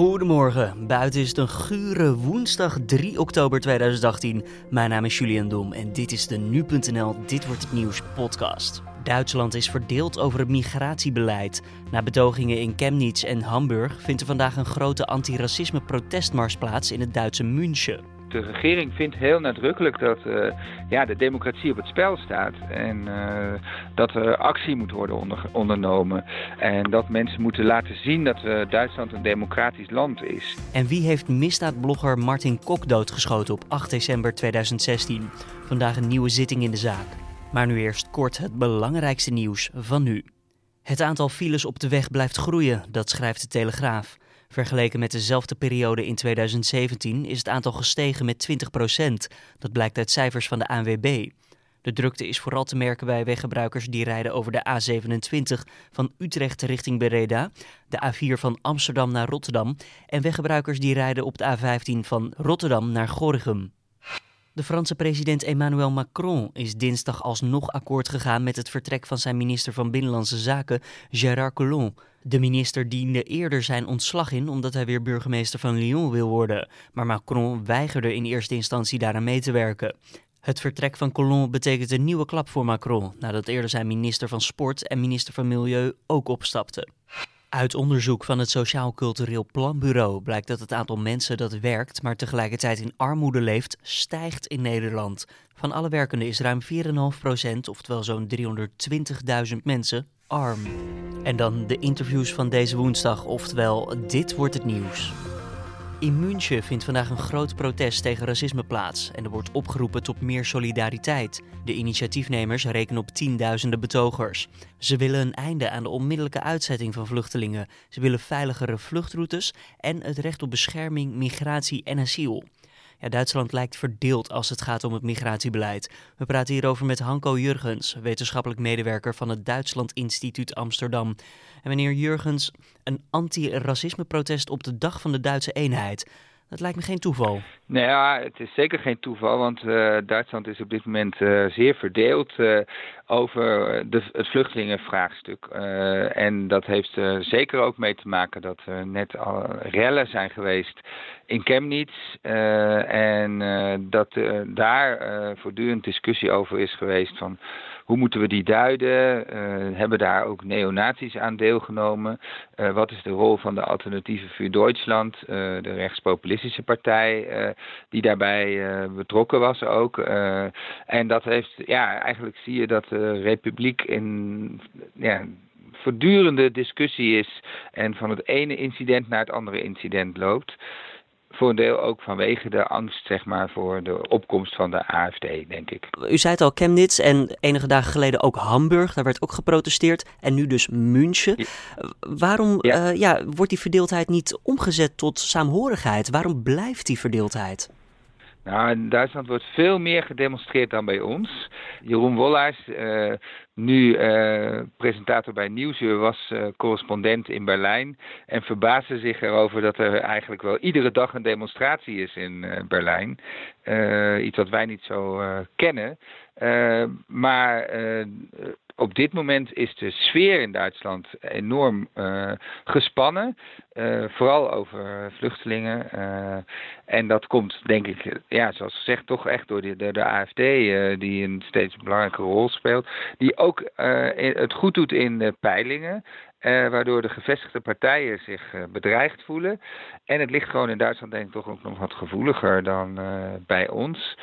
Goedemorgen, buiten is het een gure woensdag 3 oktober 2018. Mijn naam is Julian Dom en dit is de Nu.nl Dit Wordt Het Nieuws podcast. Duitsland is verdeeld over het migratiebeleid. Na betogingen in Chemnitz en Hamburg vindt er vandaag een grote antiracisme protestmars plaats in het Duitse München de regering vindt heel nadrukkelijk dat uh, ja, de democratie op het spel staat. En uh, dat er actie moet worden onder, ondernomen. En dat mensen moeten laten zien dat uh, Duitsland een democratisch land is. En wie heeft misdaadblogger Martin Kok doodgeschoten op 8 december 2016? Vandaag een nieuwe zitting in de zaak. Maar nu eerst kort het belangrijkste nieuws van nu. Het aantal files op de weg blijft groeien, dat schrijft de Telegraaf. Vergeleken met dezelfde periode in 2017 is het aantal gestegen met 20% Dat blijkt uit cijfers van de ANWB. De drukte is vooral te merken bij weggebruikers die rijden over de A27 van Utrecht richting Bereda, de A4 van Amsterdam naar Rotterdam en weggebruikers die rijden op de A15 van Rotterdam naar Gorinchem. De Franse president Emmanuel Macron is dinsdag alsnog akkoord gegaan met het vertrek van zijn minister van Binnenlandse Zaken, Gérard Collomb. De minister diende eerder zijn ontslag in omdat hij weer burgemeester van Lyon wil worden, maar Macron weigerde in eerste instantie daaraan mee te werken. Het vertrek van Collomb betekent een nieuwe klap voor Macron, nadat eerder zijn minister van Sport en minister van Milieu ook opstapten. Uit onderzoek van het Sociaal Cultureel Planbureau blijkt dat het aantal mensen dat werkt, maar tegelijkertijd in armoede leeft, stijgt in Nederland. Van alle werkenden is ruim 4,5%, oftewel zo'n 320.000 mensen, arm. En dan de interviews van deze woensdag, oftewel dit wordt het nieuws. In München vindt vandaag een groot protest tegen racisme plaats en er wordt opgeroepen tot meer solidariteit. De initiatiefnemers rekenen op tienduizenden betogers. Ze willen een einde aan de onmiddellijke uitzetting van vluchtelingen. Ze willen veiligere vluchtroutes en het recht op bescherming, migratie en asiel. Ja, Duitsland lijkt verdeeld als het gaat om het migratiebeleid. We praten hierover met Hanko Jurgens, wetenschappelijk medewerker van het Duitsland Instituut Amsterdam. En meneer Jurgens, een anti-racisme-protest op de dag van de Duitse eenheid. Dat lijkt me geen toeval. Nou ja, het is zeker geen toeval, want uh, Duitsland is op dit moment uh, zeer verdeeld uh, over de, het vluchtelingenvraagstuk. en dat heeft er zeker ook mee te maken dat er net al rellen zijn geweest in Chemnitz. en dat daar voortdurend discussie over is geweest van hoe moeten we die duiden? Uh, hebben daar ook neonazies aan deelgenomen? Uh, wat is de rol van de Alternatieve voor Duitsland, uh, de rechtspopulistische partij, die daarbij betrokken was ook? en dat heeft, ja, eigenlijk zie je dat de Republiek in. Ja, voortdurende discussie is en van het ene incident naar het andere incident loopt. Voor een deel ook vanwege de angst zeg maar, voor de opkomst van de AFD, denk ik. U zei het al, Chemnitz en enige dagen geleden ook Hamburg. Daar werd ook geprotesteerd. En nu dus München. Waarom ja. Uh, ja, wordt die verdeeldheid niet omgezet tot saamhorigheid? Waarom blijft die verdeeldheid? Nou, in Duitsland wordt veel meer gedemonstreerd dan bij ons. Jeroen Wollaars, uh, nu uh, presentator bij Nieuwsuur, was uh, correspondent in Berlijn. En verbaasde zich erover dat er eigenlijk wel iedere dag een demonstratie is in Berlijn. Iets wat wij niet zo kennen. maar op dit moment is de sfeer in Duitsland enorm gespannen. Vooral over vluchtelingen. En dat komt, denk ik, ja, zoals gezegd, toch echt door de, de, de AFD, die een steeds belangrijke rol speelt. Die ook het goed doet in de peilingen. Waardoor de gevestigde partijen zich bedreigd voelen. En het ligt gewoon in Duitsland, denk ik, toch ook nog wat gevoeliger dan bij ons.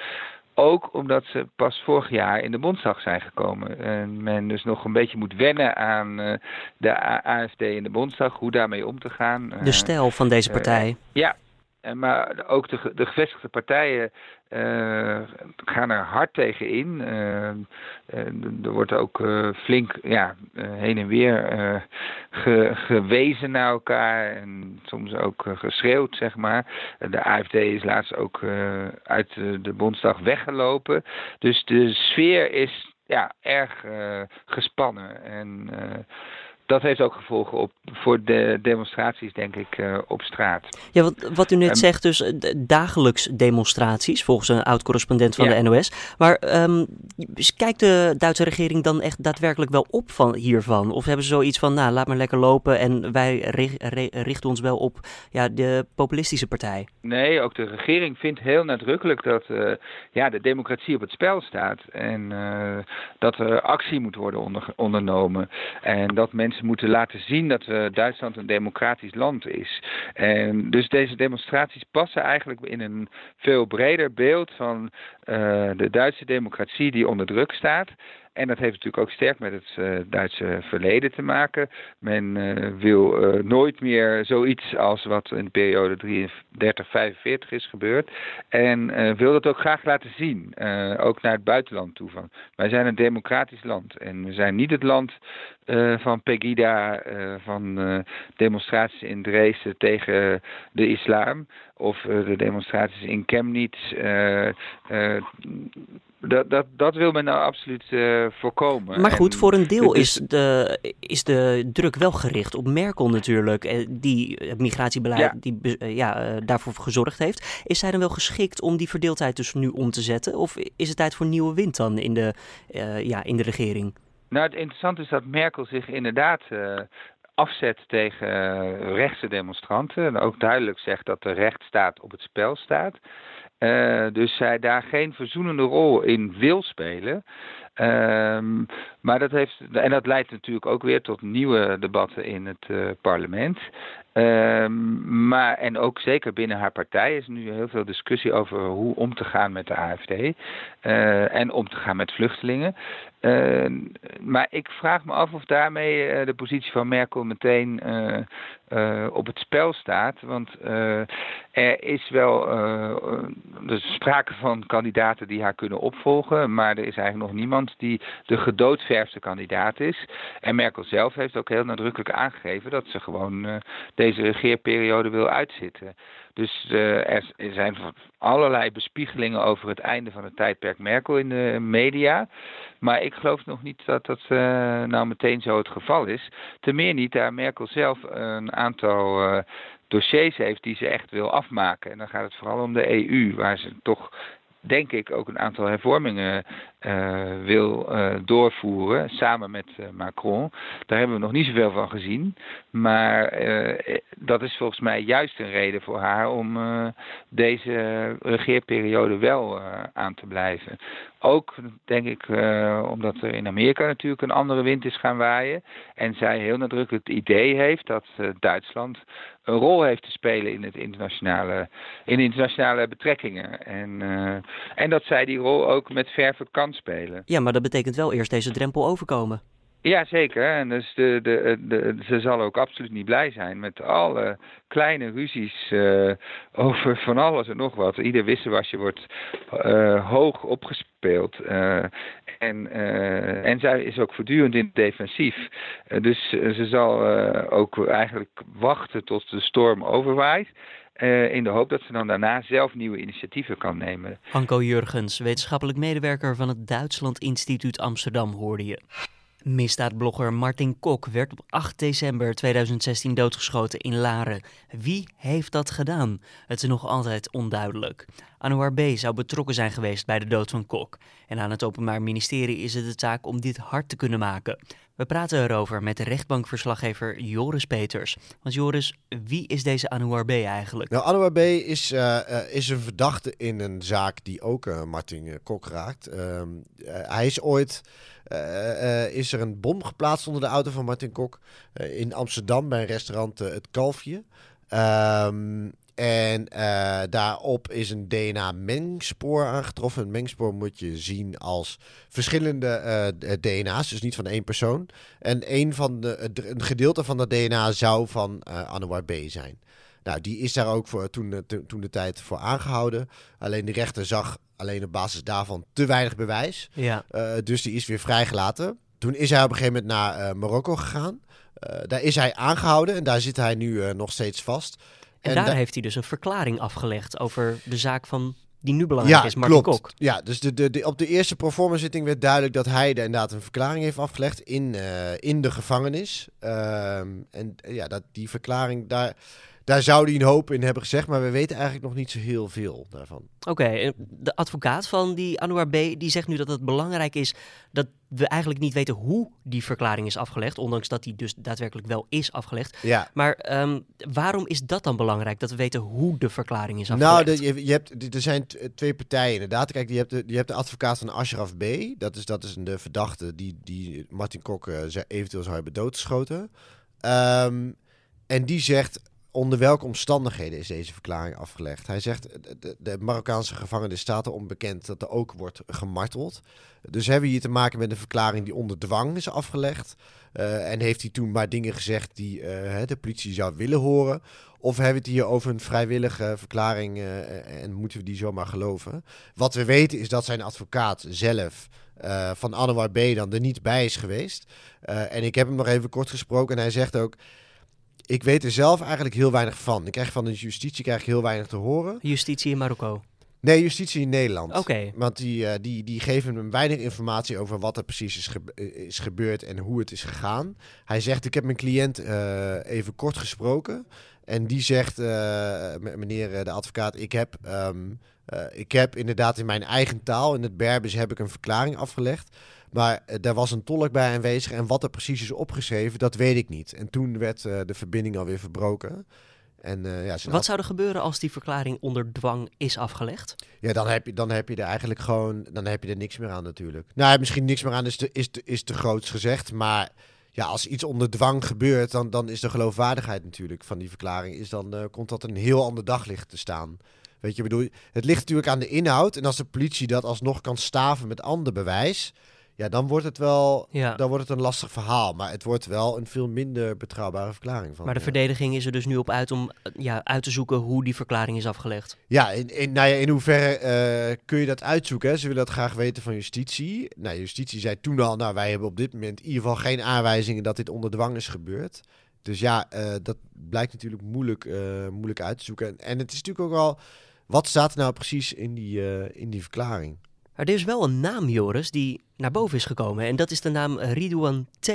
Ook omdat ze pas vorig jaar in de Bondsdag zijn gekomen. En men dus nog een beetje moet wennen aan de AFD in de Bondsdag, hoe daarmee om te gaan. De stijl van deze eh, partij. ja, maar ook de, de gevestigde partijen uh, gaan er hard tegen in. Uh, er wordt ook flink ja, heen en weer ge, gewezen naar elkaar en soms ook geschreeuwd, zeg maar. De AFD is laatst ook uit de Bondsdag weggelopen. Dus de sfeer is ja, erg gespannen. En dat heeft ook gevolgen op, voor de demonstraties, denk ik, uh, op straat. Ja, wat, wat u net zegt, dus dagelijks demonstraties, volgens een oud-correspondent van de NOS. Maar um, kijkt de Duitse regering dan echt daadwerkelijk wel op van hiervan? Of hebben ze zoiets van, nou, laat maar lekker lopen en wij richten ons wel op ja, de populistische partij? Nee, ook de regering vindt heel nadrukkelijk dat uh, ja, de democratie op het spel staat. En uh, dat er actie moet worden onder, ondernomen. En dat mensen moeten laten zien dat we Duitsland een democratisch land is. En dus deze demonstraties passen eigenlijk in een veel breder beeld van uh, de Duitse democratie die onder druk staat. En dat heeft natuurlijk ook sterk met het uh, Duitse verleden te maken. Men uh, wil uh, nooit meer zoiets als wat in de periode 33-45 is gebeurd. En wil dat ook graag laten zien, ook naar het buitenland toe. Van. Wij zijn een democratisch land en we zijn niet het land van Pegida, van demonstraties in Dresden tegen de islam of de demonstraties in Chemnitz dat, dat, dat wil men nou absoluut uh, voorkomen. Maar goed, voor een deel is, de, is de druk wel gericht op Merkel natuurlijk, eh, die het migratiebeleid die, uh, ja, daarvoor gezorgd heeft. Is zij dan wel geschikt om die verdeeldheid dus nu om te zetten? Of is het tijd voor nieuwe wind dan in de, ja, in de regering? Nou, het interessante is dat Merkel zich inderdaad afzet tegen rechtse demonstranten. En ook duidelijk zegt dat de rechtsstaat op het spel staat. Uh, dus zij daar geen verzoenende rol in wil spelen. Um, maar dat heeft, en dat leidt natuurlijk ook weer tot nieuwe debatten in het uh, parlement. Um, maar, en ook zeker binnen haar partij is nu heel veel discussie over hoe om te gaan met de AFD. Uh, en om te gaan met vluchtelingen. Uh, maar ik vraag me af of daarmee uh, de positie van Merkel meteen op het spel staat. Want er is wel er sprake van kandidaten die haar kunnen opvolgen. Maar er is eigenlijk nog niemand die de gedoodverfde kandidaat is. En Merkel zelf heeft ook heel nadrukkelijk aangegeven dat ze gewoon deze regeerperiode wil uitzitten. Dus uh, er, zijn allerlei bespiegelingen over het einde van het tijdperk Merkel in de media. Maar ik geloof nog niet dat dat uh, nou meteen zo het geval is. Ten meer niet daar Merkel zelf een aantal uh, dossiers heeft die ze echt wil afmaken. En dan gaat het vooral om de EU, waar ze toch denk ik ook een aantal hervormingen uh, wil uh, doorvoeren samen met uh, Macron. Daar hebben we nog niet zoveel van gezien. Maar dat is volgens mij juist een reden voor haar om deze regeerperiode wel aan te blijven. Ook denk ik omdat er in Amerika natuurlijk een andere wind is gaan waaien. En zij heel nadrukkelijk het idee heeft dat Duitsland een rol heeft te spelen in, het internationale, in internationale betrekkingen. En, en dat zij die rol ook met verve kan spelen. Ja, maar dat betekent wel eerst deze drempel overkomen. Ja, zeker. En dus de, de, de, ze zal ook absoluut niet blij zijn met alle kleine ruzies uh, over van alles en nog wat. Ieder wisselwasje wordt uh, hoog opgespeeld. Uh, en, en zij is ook voortdurend in het defensief. dus ze zal ook eigenlijk wachten tot de storm overwaait. Uh, in de hoop dat ze dan daarna zelf nieuwe initiatieven kan nemen. Anko Jurgens, wetenschappelijk medewerker van het Duitsland Instituut Amsterdam, hoorde je. Misdaadblogger Martin Kok werd op 8 december 2016 doodgeschoten in Laren. Wie heeft dat gedaan? Het is nog altijd onduidelijk. Anouar B. zou betrokken zijn geweest bij de dood van Kok. En aan het Openbaar Ministerie is het de taak om dit hard te kunnen maken. We praten erover met rechtbankverslaggever Joris Peters. Want Joris, wie is deze Anouar B. eigenlijk? Nou, Anouar B. is, uh, uh, is een verdachte in een zaak die ook uh, Martin Kok raakt. Ehm, hij is ooit... is er een bom geplaatst onder de auto van Martin Kok in Amsterdam bij een restaurant Het Kalfje. Um, en uh, daarop is een DNA-mengspoor aangetroffen. Een mengspoor moet je zien als verschillende uh, eh, DNA's, dus niet van één persoon. En een, van de, een gedeelte van dat DNA zou van uh, Anouar B. zijn. Nou, die is daar ook voor, toen, toen de tijd voor aangehouden. Alleen de rechter zag alleen op basis daarvan te weinig bewijs. Ja. dus die is weer vrijgelaten. Toen is hij op een gegeven moment naar Marokko gegaan. daar is hij aangehouden en daar zit hij nu nog steeds vast. En, daar heeft hij dus een verklaring afgelegd over de zaak van die nu belangrijk is, Martin klopt. Kok. Ja, dus de, de, de, op de eerste performance zitting werd duidelijk dat hij er inderdaad een verklaring heeft afgelegd in, uh, in de gevangenis. Ehm, en ja, dat, die verklaring, daar, daar zou hij een hoop in hebben gezegd, maar we weten eigenlijk nog niet zo heel veel daarvan. Oké, de advocaat van die Anouar B. die zegt nu dat het belangrijk is dat we eigenlijk niet weten hoe die verklaring is afgelegd, ondanks dat die dus daadwerkelijk wel is afgelegd. Ja. Maar um, waarom is dat dan belangrijk, dat we weten hoe de verklaring is afgelegd? Nou, de, je, je, hebt, er zijn twee partijen inderdaad. Kijk, je hebt de, je hebt de advocaat van Ashraf B. Dat is, dat is de verdachte die, die Martin Kok uh, eventueel zou hebben doodgeschoten. Um, en die zegt onder welke omstandigheden is deze verklaring afgelegd? Hij zegt, de, de Marokkaanse gevangenis staat er onbekend dat er ook wordt gemarteld. Dus hebben we hier te maken met een verklaring die onder dwang is afgelegd. Uh, en heeft hij toen maar dingen gezegd die uh, de politie zou willen horen? Of hebben we het hier over een vrijwillige verklaring uh, en moeten we die zomaar geloven? Wat we weten is dat zijn advocaat zelf van Anwar B. dan er niet bij is geweest. en ik heb hem nog even kort gesproken en hij zegt ook ik weet er zelf eigenlijk heel weinig van. Ik krijg van de justitie krijg ik heel weinig te horen. Justitie in Marokko? Nee, justitie in Nederland. Oké. Want die, uh, die, die geven hem weinig informatie over wat er precies is, is gebeurd en hoe het is gegaan. Hij zegt, ik heb mijn cliënt uh, even kort gesproken. En die zegt, uh, meneer de advocaat, ik heb, um, ik heb inderdaad in mijn eigen taal, in het Berbers, heb ik een verklaring afgelegd. Maar uh, daar was een tolk bij aanwezig en wat er precies is opgeschreven, dat weet ik niet. En toen werd uh, de verbinding alweer verbroken. En, uh, ja, wat zou er gebeuren als die verklaring onder dwang is afgelegd? Ja, dan heb je, dan heb je er eigenlijk gewoon dan heb je er niks meer aan natuurlijk. Nou, misschien niks meer aan is te, is te, is te groots gezegd, maar ja, als iets onder dwang gebeurt, dan, dan is de geloofwaardigheid natuurlijk van die verklaring, is dan komt dat een heel ander daglicht te staan. Weet je, bedoel, het ligt natuurlijk aan de inhoud. En als de politie dat alsnog kan staven met ander bewijs, ja, dan wordt het wel ja. dan wordt het een lastig verhaal. Maar het wordt wel een veel minder betrouwbare verklaring van. Maar de ja. verdediging is er dus nu op uit om ja, uit te zoeken hoe die verklaring is afgelegd. Ja, in, in, nou ja, in hoeverre uh, kun je dat uitzoeken? Hè? Ze willen dat graag weten van justitie. Nou, justitie zei toen al, nou, wij hebben op dit moment in ieder geval geen aanwijzingen dat dit onder dwang is gebeurd. Dus ja, uh, dat blijkt natuurlijk moeilijk, uh, moeilijk uit te zoeken. En, en het is natuurlijk ook al, wat staat er nou precies in die, in die verklaring? Maar er is wel een naam, Joris, die naar boven is gekomen. En dat is de naam Ridouan T.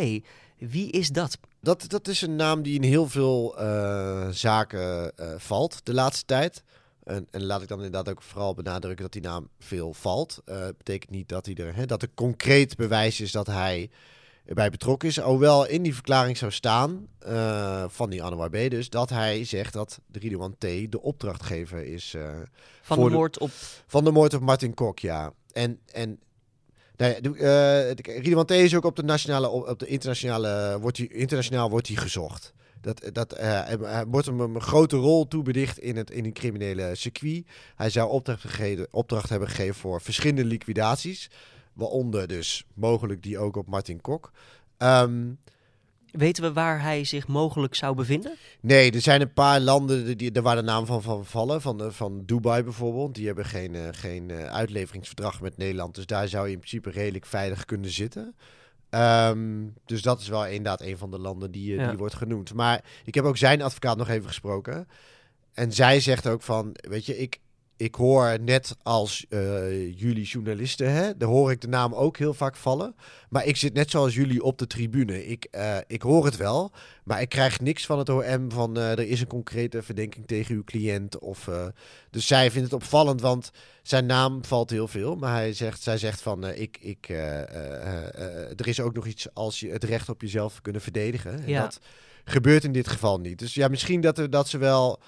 Wie is dat? Dat, dat is een naam die in heel veel uh, zaken uh, valt de laatste tijd. En, en, laat ik dan inderdaad ook vooral benadrukken dat die naam veel valt. Uh, betekent niet dat, hij er, hè, dat er concreet bewijs is dat hij bij betrokken is. Hoewel in die verklaring zou staan, van die Anouar B. dus, dat hij zegt dat de Ridouan T. de opdrachtgever is. van de moord op... Van de moord op Martin Kok, ja. En, en nou ja, uh, is ook op de nationale, op de internationale, wordt hij, internationaal wordt hij gezocht. Dat, dat, hij wordt hem een grote rol toebedicht in het in een criminele circuit. Hij zou opdracht, gegeven, opdracht hebben gegeven voor verschillende liquidaties. Waaronder dus mogelijk die ook op Martin Kok. Um, Weten we waar hij zich mogelijk zou bevinden? Nee, er zijn een paar landen die, er waar de naam van, van vallen. Van, van Dubai bijvoorbeeld. Die hebben geen, uh, geen uh, uitleveringsverdrag met Nederland. Dus daar zou je in principe redelijk veilig kunnen zitten. Um, dus dat is wel inderdaad een van de landen die, ja. die wordt genoemd. Maar ik heb ook zijn advocaat nog even gesproken. En zij zegt ook van, weet je, ik, ik hoor net als uh, jullie journalisten, hè, daar hoor ik de naam ook heel vaak vallen. Maar ik zit net zoals jullie op de tribune. Ik, uh, ik hoor het wel, maar ik krijg niks van het OM van uh, er is een concrete verdenking tegen uw cliënt. Of, dus zij vindt het opvallend, want zijn naam valt heel veel. Maar hij zegt, zij zegt van, ik, ik, er is ook nog iets als je het recht op jezelf kunnen verdedigen. En ja. dat gebeurt in dit geval niet. Dus ja, misschien dat, er, dat ze wel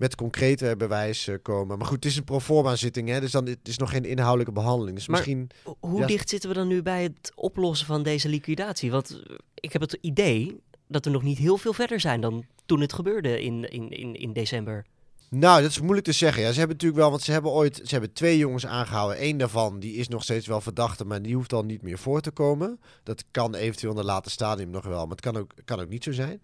met concrete bewijs uh, komen. Maar goed, het is een proforma zitting, hè, dus dan het is nog geen inhoudelijke behandeling. Dus maar misschien. Hoe ja. dicht zitten we dan nu bij het oplossen van deze liquidatie? Want ik heb het idee dat er nog niet heel veel verder zijn dan toen het gebeurde in, in, in, in december. Nou, dat is moeilijk te zeggen. Ja, ze hebben natuurlijk wel, want ze hebben ooit, ze hebben twee jongens aangehouden. Eén daarvan, die is nog steeds wel verdachte, maar die hoeft dan niet meer voor te komen. Dat kan eventueel in een later stadium nog wel, maar het kan ook, kan ook niet zo zijn.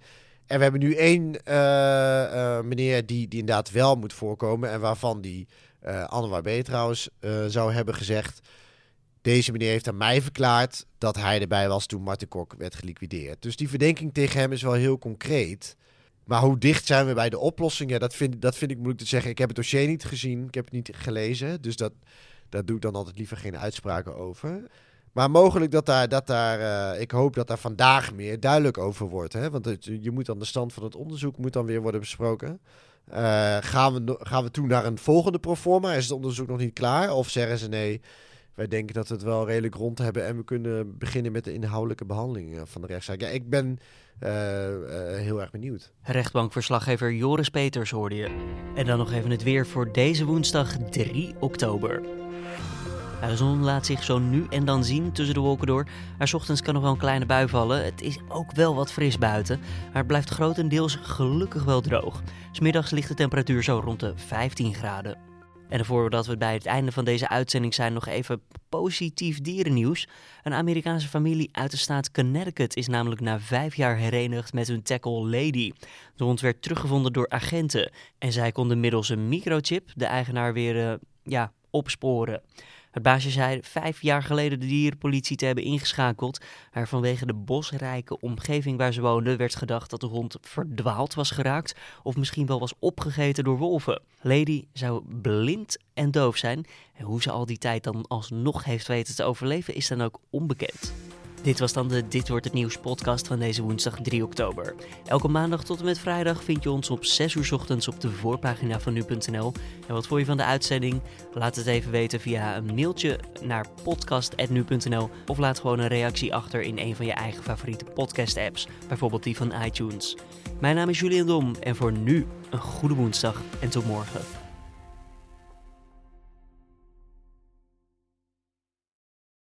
En we hebben nu één uh, uh, meneer die, die inderdaad wel moet voorkomen. En waarvan die uh, Anwar B. trouwens zou hebben gezegd. Deze meneer heeft aan mij verklaard dat hij erbij was toen Martin Kok werd geliquideerd. Dus die verdenking tegen hem is wel heel concreet. Maar hoe dicht zijn we bij de oplossing? Ja, dat vind, dat vind ik moeilijk te zeggen. Ik heb het dossier niet gezien, ik heb het niet gelezen. Dus dat, daar doe ik dan altijd liever geen uitspraken over. Maar mogelijk dat daar, dat daar uh, ik hoop dat daar vandaag meer duidelijk over wordt. Hè? Want je moet dan de stand van het onderzoek moet dan weer worden besproken. Uh, gaan, we, gaan we toe naar een volgende proforma? Is het onderzoek nog niet klaar? Of zeggen ze nee, wij denken dat we het wel redelijk rond hebben en we kunnen beginnen met de inhoudelijke behandeling van de rechtszaak. Ja, ik ben heel erg benieuwd. Rechtbankverslaggever Joris Peters hoorde je. En dan nog even het weer voor deze woensdag 3 oktober. De zon laat zich zo nu en dan zien tussen de wolken door. Maar ochtends kan nog wel een kleine bui vallen. Het is ook wel wat fris buiten. Maar het blijft grotendeels gelukkig wel droog. Smiddags ligt de temperatuur zo rond de 15 graden. En voordat we bij het einde van deze uitzending zijn, nog even positief dierennieuws. Een Amerikaanse familie uit de staat Connecticut is namelijk na vijf jaar herenigd met hun tackle Lady. De hond werd teruggevonden door agenten en zij konden middels een microchip de eigenaar weer uh, ja, opsporen. Het baasje zei vijf jaar geleden de dierenpolitie te hebben ingeschakeld. Maar vanwege de bosrijke omgeving waar ze woonden werd gedacht dat de hond verdwaald was geraakt. Of misschien wel was opgegeten door wolven. Lady zou blind en doof zijn. En hoe ze al die tijd dan alsnog heeft weten te overleven is dan ook onbekend. Dit was dan de Dit Wordt Het Nieuws podcast van deze woensdag 3 oktober. Elke maandag tot en met vrijdag vind je ons op 6 uur ochtends op de voorpagina van nu.nl. En wat vond je van de uitzending? Laat het even weten via een mailtje naar podcast.nu.nl of laat gewoon een reactie achter in een van je eigen favoriete podcast apps, bijvoorbeeld die van iTunes. Mijn naam is Julian Dom en voor nu een goede woensdag en tot morgen.